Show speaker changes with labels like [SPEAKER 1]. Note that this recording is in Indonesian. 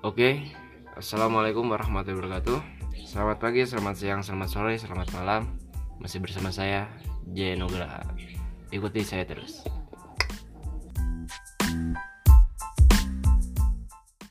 [SPEAKER 1] Oke, assalamualaikum warahmatullahi wabarakatuh. Selamat pagi, selamat siang, selamat sore, selamat malam. Masih bersama saya Jenogra. Ikuti saya terus.